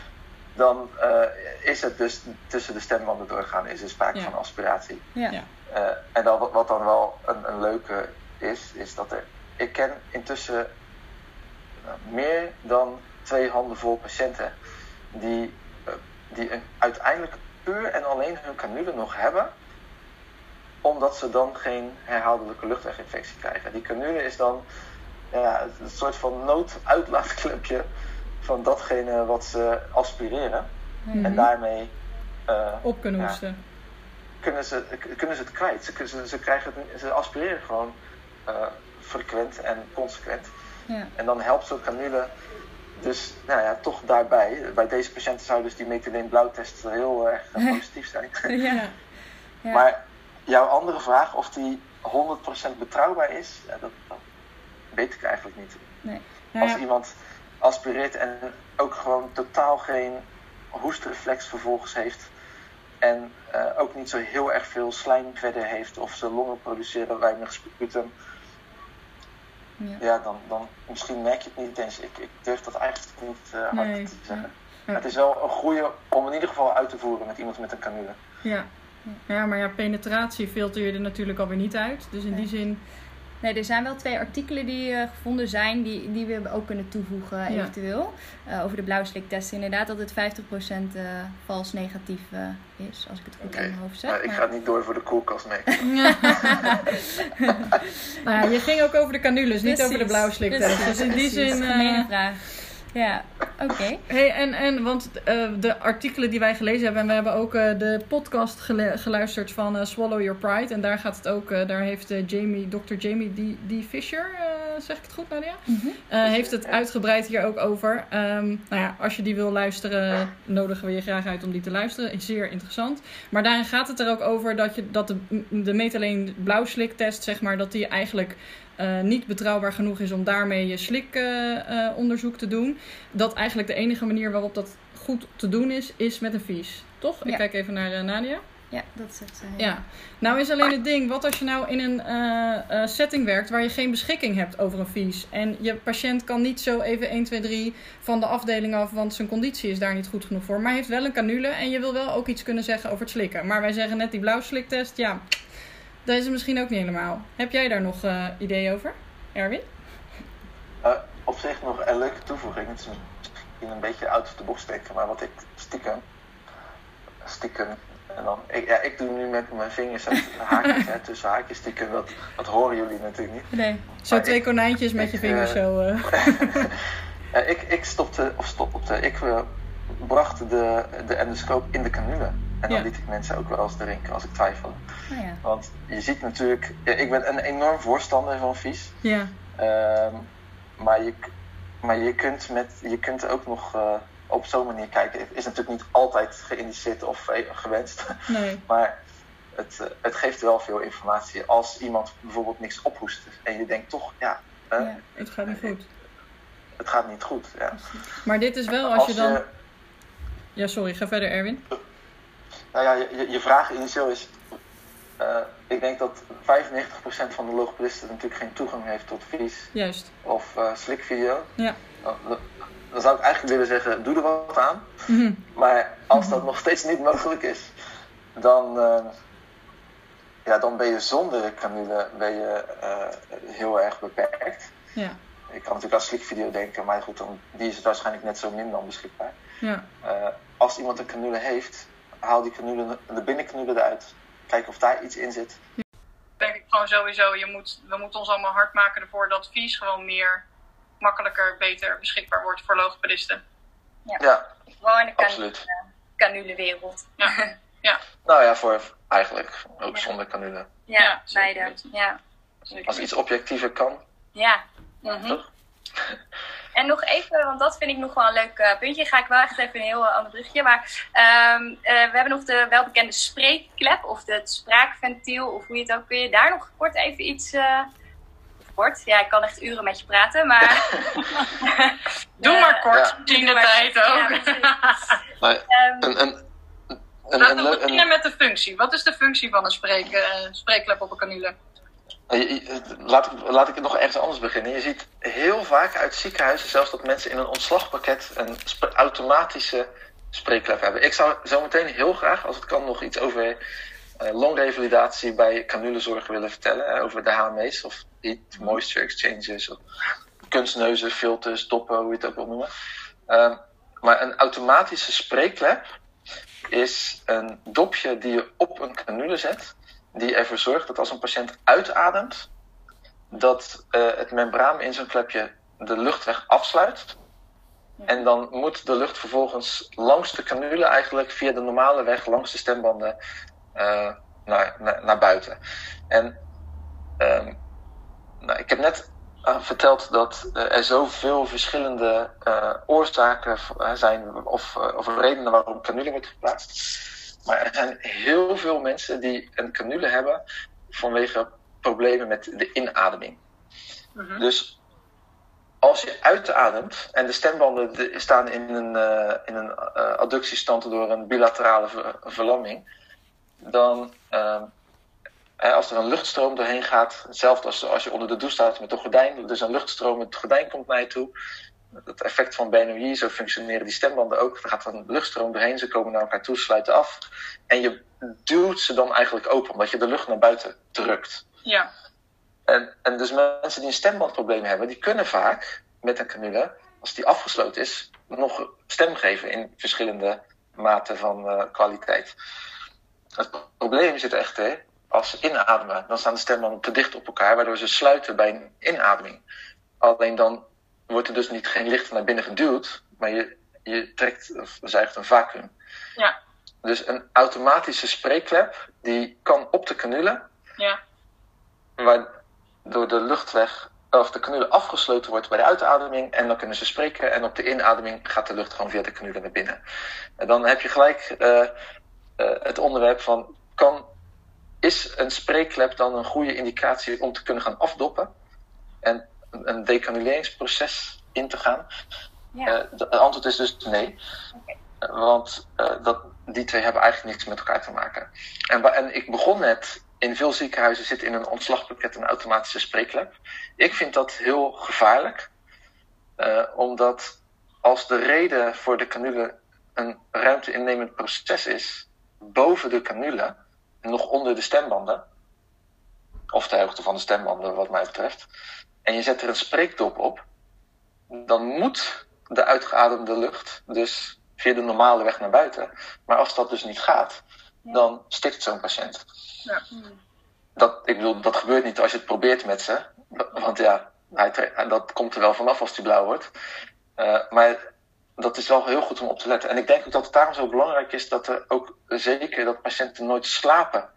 [LAUGHS] dan eh, is het dus tussen de stembanden doorgaan, is er sprake Ja. van aspiratie. Ja. Eh, en dan, wat dan wel een, een leuke is, is dat er, ik ken intussen nou, meer dan twee handen vol patiënten die, eh, die een, uiteindelijk puur en alleen hun canule nog hebben, omdat ze dan geen herhaaldelijke luchtweginfectie krijgen. Die canule is dan ja, een soort van nooduitlaatklepje van datgene wat ze aspireren. Mhm. En daarmee eh, Op kunnen Ja. hoesten. kunnen ze, kunnen ze het kwijt. Ze, ze, ze, krijgen het, ze aspireren gewoon eh, frequent en consequent. Ja. En dan helpt zo'n canule dus nou ja, toch daarbij. Bij deze patiënten zou dus die methyleenblauwtest heel erg eh, [LAUGHS] positief zijn. Ja. Ja. [LAUGHS] Maar jouw andere vraag, of die 100% betrouwbaar is, ja, dat, dat weet ik eigenlijk niet. Nee. Nou Als ja, iemand aspireert en ook gewoon totaal geen hoestreflex vervolgens heeft. En eh, ook niet zo heel erg veel slijm verder heeft. Of zijn longen produceren weinig sputum. Ja. Ja, dan, dan misschien merk je het niet eens. Ik, ik durf dat eigenlijk niet eh, hard Nee, te zeggen. Ja. Het is wel een goede om in ieder geval uit te voeren met iemand met een canule. ja. ja, maar ja, penetratie filter je er natuurlijk alweer niet uit. Dus in die zin, Nee, er zijn wel twee artikelen die eh, gevonden zijn, die, die we ook kunnen toevoegen Ja. eventueel. Eh, over de blauwsliktest inderdaad, dat het 50% eh, vals negatief eh, is, als ik het goed in mijn hoofd zeg. Maar ik Maar- ga niet door voor de koelkast mee. nou ja, je ging ook over de canules, niet over de blauwsliktest. precies, Dus in die zin... eh, Gemene vraag. Ja, oké. Hey, en, en want eh, de artikelen die wij gelezen hebben, en we hebben ook eh, de podcast gelu- geluisterd van eh, Swallow Your Pride. En daar gaat het ook, daar heeft Jamie, Dr. Jamie D. D. Fisher, zeg ik het goed Nadia? Mhm. Heeft het uitgebreid hier ook over. Ehm, nou ja, als je die wil luisteren, nodigen we je graag uit om die te luisteren. Is zeer interessant. Maar daarin gaat het er ook over dat, je, dat de, de metaleen blauwsliktest, zeg maar, dat die eigenlijk eh, niet betrouwbaar genoeg is om daarmee je slikonderzoek te doen. Dat eigenlijk de enige manier waarop dat goed te doen is, is met een vies. Toch? Ik kijk even naar eh, Nadia. Ja, dat zegt zij. Ja, nou is alleen het ding, wat als je nou in een eh, eh, setting werkt waar je geen beschikking hebt over een vies. En je patiënt kan niet zo even 1, 2, 3 van de afdeling af, want zijn conditie is daar niet goed genoeg voor. Maar hij heeft wel een canule en je wil wel ook iets kunnen zeggen over het slikken. Maar wij zeggen net die blauwsliktest, ja, Dat is misschien ook niet helemaal. Heb jij daar nog uh, ideeën over, Erwin? Uh, op zich nog een leuke toevoeging. Het is misschien een beetje out of the box denken, maar wat ik stiekem, stiekem, en dan, ik, ja, ik doe nu met mijn vingers [LAUGHS] haakjes, hè, tussen haakjes stiekem, dat, dat horen jullie natuurlijk niet. Nee, zo maar twee ik, konijntjes met ik, je vingers uh, zo. [LAUGHS] ik, ik stopte, of stopte, ik bracht de, de endoscoop in de canule. En dan liet ik mensen ook wel eens drinken als ik twijfelde. Oh ja. Want je ziet natuurlijk, ik ben een enorm voorstander van vies. Ja. Um, maar, je, maar je, kunt met, je kunt ook nog uh, op zo'n manier kijken. Het is natuurlijk niet altijd geïndiceerd of gewenst. [LAUGHS] Nee. maar het, uh, het geeft wel veel informatie. Als iemand bijvoorbeeld niks ophoest en je denkt toch, ja. Uh, ja het gaat niet goed. Het gaat niet goed, ja. Maar dit is wel als, als je dan. Je, ja, sorry, ga verder, Erwin. Nou ja, je, je vraag initieel is: uh, ik denk dat 95% van de logopedisten natuurlijk geen toegang heeft tot vies. Juist. Of uh, slikvideo. Ja. Dan, dan, zou ik eigenlijk willen zeggen, doe er wat aan. Mm -hmm. Maar als dat nog steeds niet mogelijk is, dan, uh, ja, dan ben je zonder canule ben je, heel erg beperkt. Ja. Ik kan natuurlijk aan slikvideo denken, maar goed, dan, die is waarschijnlijk net zo min dan beschikbaar. Ja. als iemand een canule heeft, haal die canule, de binnencannule eruit kijken of daar iets in zit. Denk ik gewoon sowieso, je moet, we moeten ons allemaal hard maken ervoor dat vies gewoon meer makkelijker, beter beschikbaar wordt voor logopedisten. Ja, ja gewoon in de absoluut. canulewereld. Ja. ja. Nou ja, voor eigenlijk ook ja. zonder canule. Ja, ja beide. Ja. Als iets objectiever kan. Ja. Mm -hmm. Toch? [LAUGHS] En nog even, want dat vind ik nog wel een leuk uh, puntje. Ga ik wel echt even een heel uh, ander brugje. Maar um, uh, we hebben nog de welbekende spreekklep of het spraakventiel of hoe je het ook. Kun je daar nog kort even iets. kort, ja, ik kan echt uren met je praten, maar. [LAUGHS] Doe maar kort, ja. in de tijd ook. Ja, [LAUGHS] um, beginnen met de functie. Wat is de functie van een spreek, spreekklep op een canule? Laat ik, laat ik het nog ergens anders beginnen. Je ziet heel vaak uit ziekenhuizen zelfs dat mensen in een ontslagpakket een automatische spreekklep hebben. Ik zou zo meteen heel graag, als het kan, nog iets over uh, longrevalidatie bij canulezorg willen vertellen. Uh, over de HME's of heat moisture exchanges of kunstneuzen, filters, doppen, hoe je het ook wil noemen. Uh, maar een automatische spreekklep is een dopje die je op een canule zet die ervoor zorgt dat als een patiënt uitademt, dat uh, het membraan in zo'n klepje de luchtweg afsluit. En dan moet de lucht vervolgens langs de canule eigenlijk via de normale weg, langs de stembanden, uh, naar, naar, naar, buiten. En um, nou, ik heb net uh, verteld dat er zoveel verschillende oorzaken zijn of, of redenen waarom canule wordt geplaatst. Maar er zijn heel veel mensen die een canule hebben vanwege problemen met de inademing. Mm -hmm. Dus als je uitademt en de stembanden staan in een, uh, in een uh, adductiestand door een bilaterale ver verlamming, dan uh, als er een luchtstroom doorheen gaat, hetzelfde als als je onder de douche staat met een gordijn, dus een luchtstroom, het gordijn komt naar je toe, het effect van Bernoulli, zo functioneren die stembanden ook. Er gaat een luchtstroom doorheen, ze komen naar elkaar toe, sluiten af. En je duwt ze dan eigenlijk open, omdat je de lucht naar buiten drukt. Ja. En, en dus mensen die een stembandprobleem hebben, die kunnen vaak met een canule, als die afgesloten is, nog stem geven in verschillende maten van uh, kwaliteit. Het probleem zit echter, als ze inademen, dan staan de stembanden te dicht op elkaar, waardoor ze sluiten bij een inademing. Alleen dan wordt er dus niet geen licht naar binnen geduwd, maar je, je trekt of zuigt een vacuüm. Ja. Dus een automatische spreekklep, die kan op de canule, ja. waardoor de luchtweg of de canule afgesloten wordt bij de uitademing en dan kunnen ze spreken en op de inademing gaat de lucht gewoon via de canule naar binnen. En dan heb je gelijk uh, uh, het onderwerp van kan, is een spreekklep dan een goede indicatie om te kunnen gaan afdoppen? En een decanuleringsproces in te gaan? Ja. Uh, het antwoord is dus nee. Okay. Want uh, dat, die twee hebben eigenlijk niks met elkaar te maken. En, en ik begon net, in veel ziekenhuizen zit in een ontslagpakket een automatische spreeklep. Ik vind dat heel gevaarlijk. Omdat als de reden voor de canule een ruimte innemend proces is, boven de canule, nog onder de stembanden, of de hoogte van de stembanden, wat mij betreft, en je zet er een spreekdop op, dan moet de uitgeademde lucht dus via de normale weg naar buiten. Maar als dat dus niet gaat, dan stikt zo'n patiënt. Ja. Dat, ik bedoel, dat gebeurt niet als je het probeert met ze. Want ja, hij, dat komt er wel vanaf als die blauw wordt. Eh, maar dat is wel heel goed om op te letten. En ik denk ook dat het daarom zo belangrijk is dat er ook zeker dat patiënten nooit slapen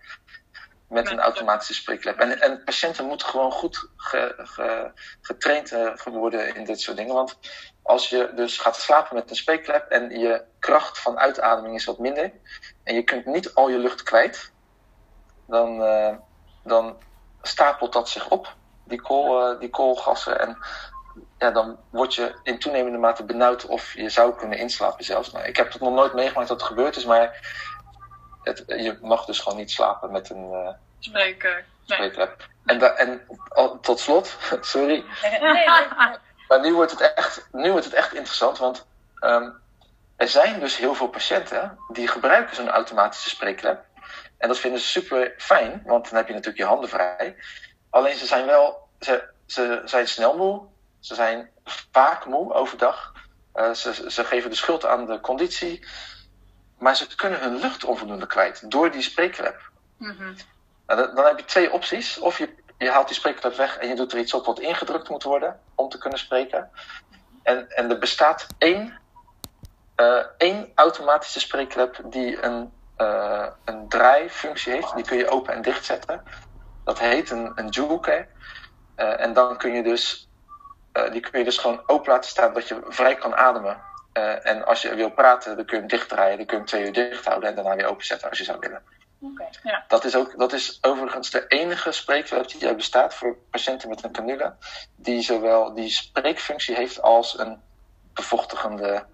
met een automatische spreekklep. En, en patiënten moeten gewoon goed ge- ge- getraind eh, worden in dit soort dingen. Want als je dus gaat slapen met een spreekklep en je kracht van uitademing is wat minder en je kunt niet al je lucht kwijt, dan, eh, dan stapelt dat zich op, die, kool, eh, die koolgassen. En ja, dan word je in toenemende mate benauwd of je zou kunnen inslapen zelfs. Nou, ik heb het nog nooit meegemaakt dat het gebeurd is, maar het, je mag dus gewoon niet slapen met een eh Spreken. Nee. En, da- en al- tot slot, [LAUGHS] sorry, Nee, nee, maar nu wordt het echt, nu wordt het echt interessant, want ehm, er zijn dus heel veel patiënten die gebruiken zo'n automatische spreekklep. En dat vinden ze super fijn, want dan heb je natuurlijk je handen vrij. Alleen ze zijn wel, ze, ze zijn snel moe, ze zijn vaak moe overdag. Eh, ze, ze geven de schuld aan de conditie, maar ze kunnen hun lucht onvoldoende kwijt door die spreekklep. Mhm. Nou, dan, heb je twee opties. Of je, je haalt die spreekklep weg en je doet er iets op wat ingedrukt moet worden om te kunnen spreken. En, en er bestaat één, eh, één automatische spreekklep die een, eh, een draaifunctie heeft. Die kun je open en dicht zetten. Dat heet een, een joker. Eh, en dan kun je dus, die kun je dus gewoon open laten staan dat je vrij kan ademen. Eh, en als je wil praten, dan kun je hem dichtdraaien. Dan kun je hem twee uur dicht houden en daarna weer openzetten als je zou willen. Oké. Dat is, ook, dat is overigens de enige spreekklep die er bestaat voor patiënten met een canule. Die zowel die spreekfunctie heeft als een bevochtigende,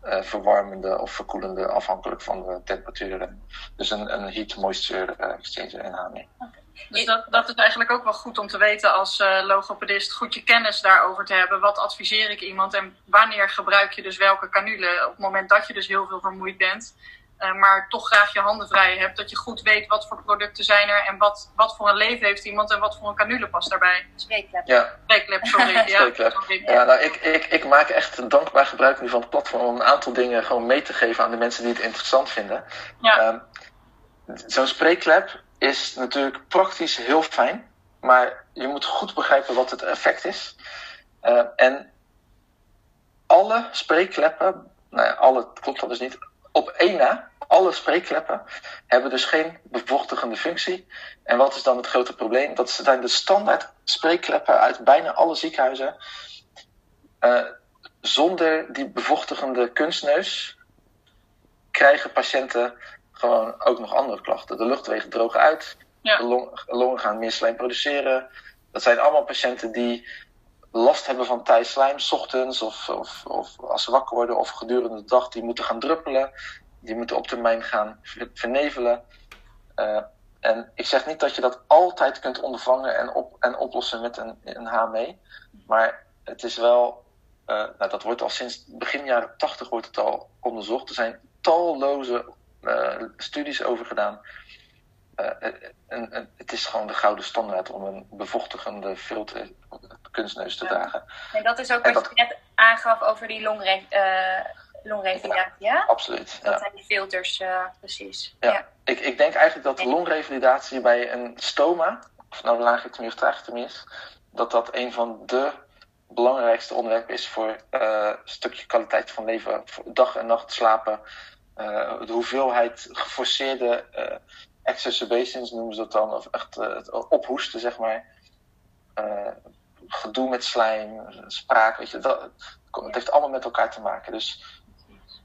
eh, verwarmende of verkoelende, afhankelijk van de temperatuur. Dus een, een heat-moisture eh, exchanger in HME. Dus dat, dat is eigenlijk ook wel goed om te weten als eh, logopedist. Goed je kennis daarover te hebben. Wat adviseer ik iemand en wanneer gebruik je dus welke canule? Op het moment dat je dus heel veel vermoeid bent. Eh, maar toch graag je handen vrij hebt. Dat je goed weet wat voor producten zijn er. En wat, wat voor een leven heeft iemand. En wat voor een canule past daarbij. Spreekklep. Ja, Spreeklep, sorry. Ja, Spreeklep. sorry. ja nou, ik, ik, ik maak echt een dankbaar gebruik nu van het platform om een aantal dingen gewoon mee te geven aan de mensen die het interessant vinden. Ja. Ehm, Zo'n spreekklep is natuurlijk praktisch heel fijn, maar je moet goed begrijpen wat het effect is. Eh, en alle spreekkleppen, nou ja, alle klopt dat dus niet, op één na, alle spreekkleppen hebben dus geen bevochtigende functie. En wat is dan het grote probleem? Dat zijn de standaard spreekkleppen uit bijna alle ziekenhuizen. Eh, zonder die bevochtigende kunstneus krijgen patiënten gewoon ook nog andere klachten. De luchtwegen drogen uit, Ja. de long- longen gaan meer slijm produceren. Dat zijn allemaal patiënten die last hebben van tijdslijm, ochtends of, of, of als ze wakker worden of gedurende de dag, die moeten gaan druppelen. Die moeten op termijn gaan ver- vernevelen. Eh, en ik zeg niet dat je dat altijd kunt ondervangen en, op, en oplossen met een, een HME. Maar het is wel, eh, nou, dat wordt al sinds begin jaren 80 wordt het al onderzocht. Er zijn talloze eh, studies over gedaan. Eh, en het is gewoon de gouden standaard om een bevochtigende filter kunstneus te dragen. En dat is ook En wat dat- je net aangaf over die longre eh longrevalidatie, ja? Absoluut. Dat Ja. zijn die filters, eh, precies. Ja. Ik, ik denk eigenlijk dat de longrevalidatie bij een stoma, of nou laagritemie of traagritemie is, dat dat een van de belangrijkste onderwerpen is voor eh, een stukje kwaliteit van leven. Dag en nacht slapen. eh, de hoeveelheid geforceerde eh, exacerbations noemen ze dat dan. Of echt het ophoesten, zeg maar. Gedoe met slijm, spraak, weet je. Dat, het heeft allemaal met elkaar te maken. Dus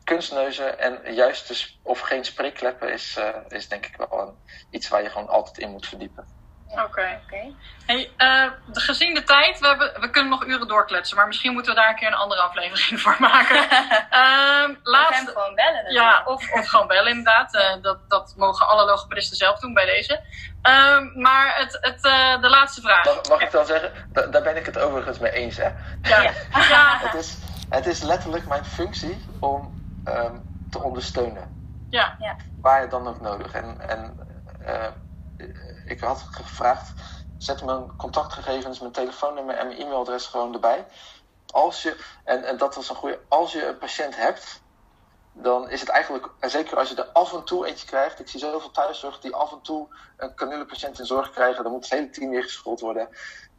kunstneuzen en juist dus, of geen spreekkleppen is, is denk ik wel iets waar je gewoon altijd in moet verdiepen. Oké. Oké. De- gezien de tijd, we, hebben, we kunnen nog uren doorkletsen. Maar misschien moeten we daar een keer een andere aflevering voor maken. [LAUGHS] Ehm hem laatste, gewoon bellen. Ja, of, of gewoon bellen inderdaad. Eh, dat, dat mogen alle logopedisten zelf doen bij deze. Ehm, maar het, het, eh, de laatste vraag. Mag, mag ik dan zeggen, da- daar ben ik het overigens mee eens. Hè? Ja, [LAUGHS] ja, Het, is, het is letterlijk mijn functie om ehm, te ondersteunen. ja. Waar dan ook nodig. En, en eh, ik had gevraagd, zet mijn contactgegevens, mijn telefoonnummer en mijn e-mailadres gewoon erbij. Als je, en, en dat was een goede, als je een patiënt hebt, dan is het eigenlijk, en zeker als je er af en toe eentje krijgt. Ik zie zoveel thuiszorg die af en toe een canulepatiënt in zorg krijgen. Dan moet het hele team weer geschoold worden.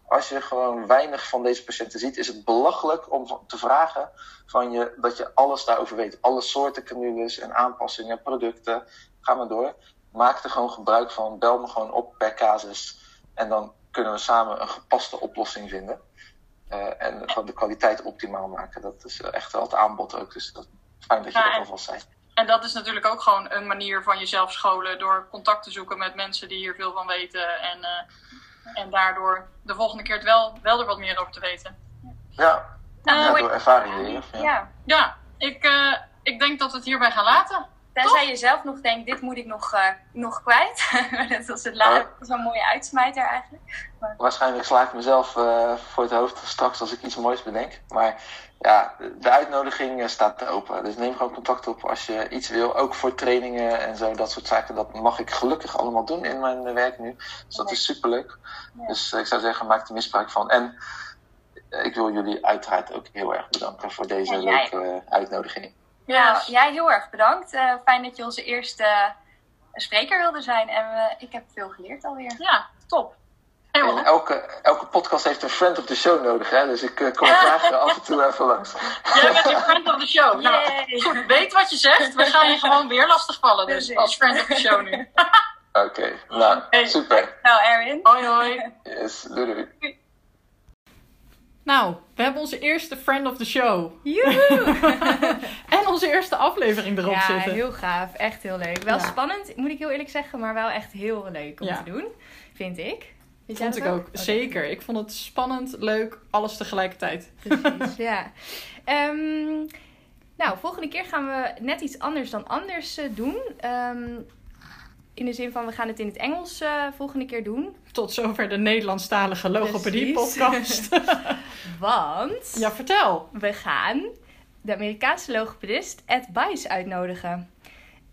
Als je gewoon weinig van deze patiënten ziet, is het belachelijk om te vragen van je dat je alles daarover weet. Alle soorten canules en aanpassingen, producten. Ga maar door. Maak er gewoon gebruik van. Bel me gewoon op per casus. En dan kunnen we samen een gepaste oplossing vinden. Uh, en gewoon de kwaliteit optimaal maken. Dat is echt wel het aanbod ook. Dus dat Fijn dat je ja, dat alvast zei. En dat is natuurlijk ook gewoon een manier van jezelf scholen door contact te zoeken met mensen die hier veel van weten. En, uh, en daardoor de volgende keer het wel, wel er wat meer over te weten. Ja, ja door ervaring Ja. ja, ja. ik, uh, ik denk dat we het hierbij gaan laten. Tenzij je zelf nog denkt, dit moet ik nog, uh, nog kwijt. [LAUGHS] dat was het laatste, zo'n mooie uitsmijter eigenlijk. Maar... Waarschijnlijk sla ik mezelf uh, voor het hoofd straks als ik iets moois bedenk. Maar ja, de uitnodiging eh, staat open. Dus neem gewoon contact op als je iets wil. Ook voor trainingen en zo, dat soort zaken. Dat mag ik gelukkig allemaal doen in mijn werk nu. Dus dat is superleuk. Ja. Dus ik zou zeggen, maak er misbruik van. En ik wil jullie uiteraard ook heel erg bedanken voor deze leuke uitnodiging. Ja, jij heel erg bedankt. Uh, fijn dat je onze eerste uh, spreker wilde zijn. En uh, ik heb veel geleerd alweer. Ja, top. En elke, elke podcast heeft een friend of the show nodig, hè? Dus ik kom graag af en toe even langs. Jij bent een friend of the show. [LAUGHS] Nou, goed, weet wat je zegt. We gaan je gewoon weer lastigvallen. Dus als friend of the show nu. Oké, okay, nou, hey, super. Nou, Erwin. Hoi, hoi. Yes, doei doei. Nou, we hebben onze eerste friend of the show. Joehoe! [LAUGHS] en onze eerste aflevering erop ja, zitten. Ja, heel gaaf. Echt heel leuk. Wel ja. spannend, moet ik heel eerlijk zeggen, maar wel echt heel leuk om ja. te doen. Vind ik. Vind vond ik ook, ook? Zeker. Ik vond het spannend, leuk, alles tegelijkertijd. Precies, [LAUGHS] ja. Um, nou, volgende keer gaan we net iets anders dan anders uh, doen. Um, in de zin van, we gaan het in het Engels uh, volgende keer doen. Tot zover de Nederlandstalige logopedie-podcast. [LAUGHS] Want... Ja, vertel. We gaan de Amerikaanse logopedist Ed Bice uitnodigen.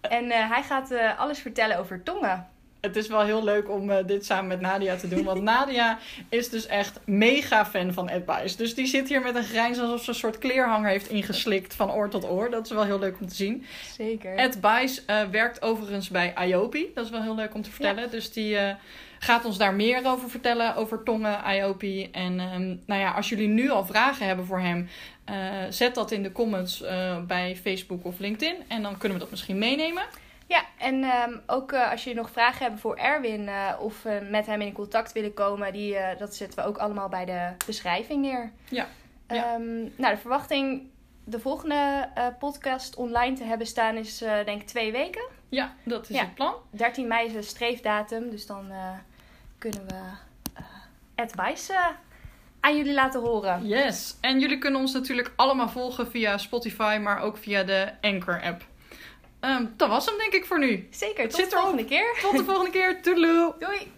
En uh, hij gaat uh, alles vertellen over tongen. Het is wel heel leuk om uh, dit samen met Nadia te doen. Want Nadia is dus echt mega fan van Ed Bice. Dus die zit hier met een grijns alsof ze een soort kleerhanger heeft ingeslikt van oor tot oor. Dat is wel heel leuk om te zien. Zeker. Ed Bice werkt overigens bij IOPI. Dat is wel heel leuk om te vertellen. Ja. Dus die gaat ons daar meer over vertellen. Over tongen, IOPI. En um, nou ja, als jullie nu al vragen hebben voor hem... zet dat in de comments bij Facebook of LinkedIn. En dan kunnen we dat misschien meenemen. Ja, en um, ook uh, als jullie nog vragen hebben voor Erwin uh, of uh, met hem in contact willen komen, die, dat zetten we ook allemaal bij de beschrijving neer. Ja. ja. Um, nou, de verwachting de volgende podcast online te hebben staan is denk ik twee weken. Ja, dat is ja. het plan. 13 mei is een streefdatum, dus dan kunnen we advice aan jullie laten horen. Yes, en jullie kunnen ons natuurlijk allemaal volgen via Spotify, maar ook via de Anchor app. Um, dat was hem denk ik voor nu. Zeker, tot de volgende keer. Tot de volgende keer. Toedeloe. Doei.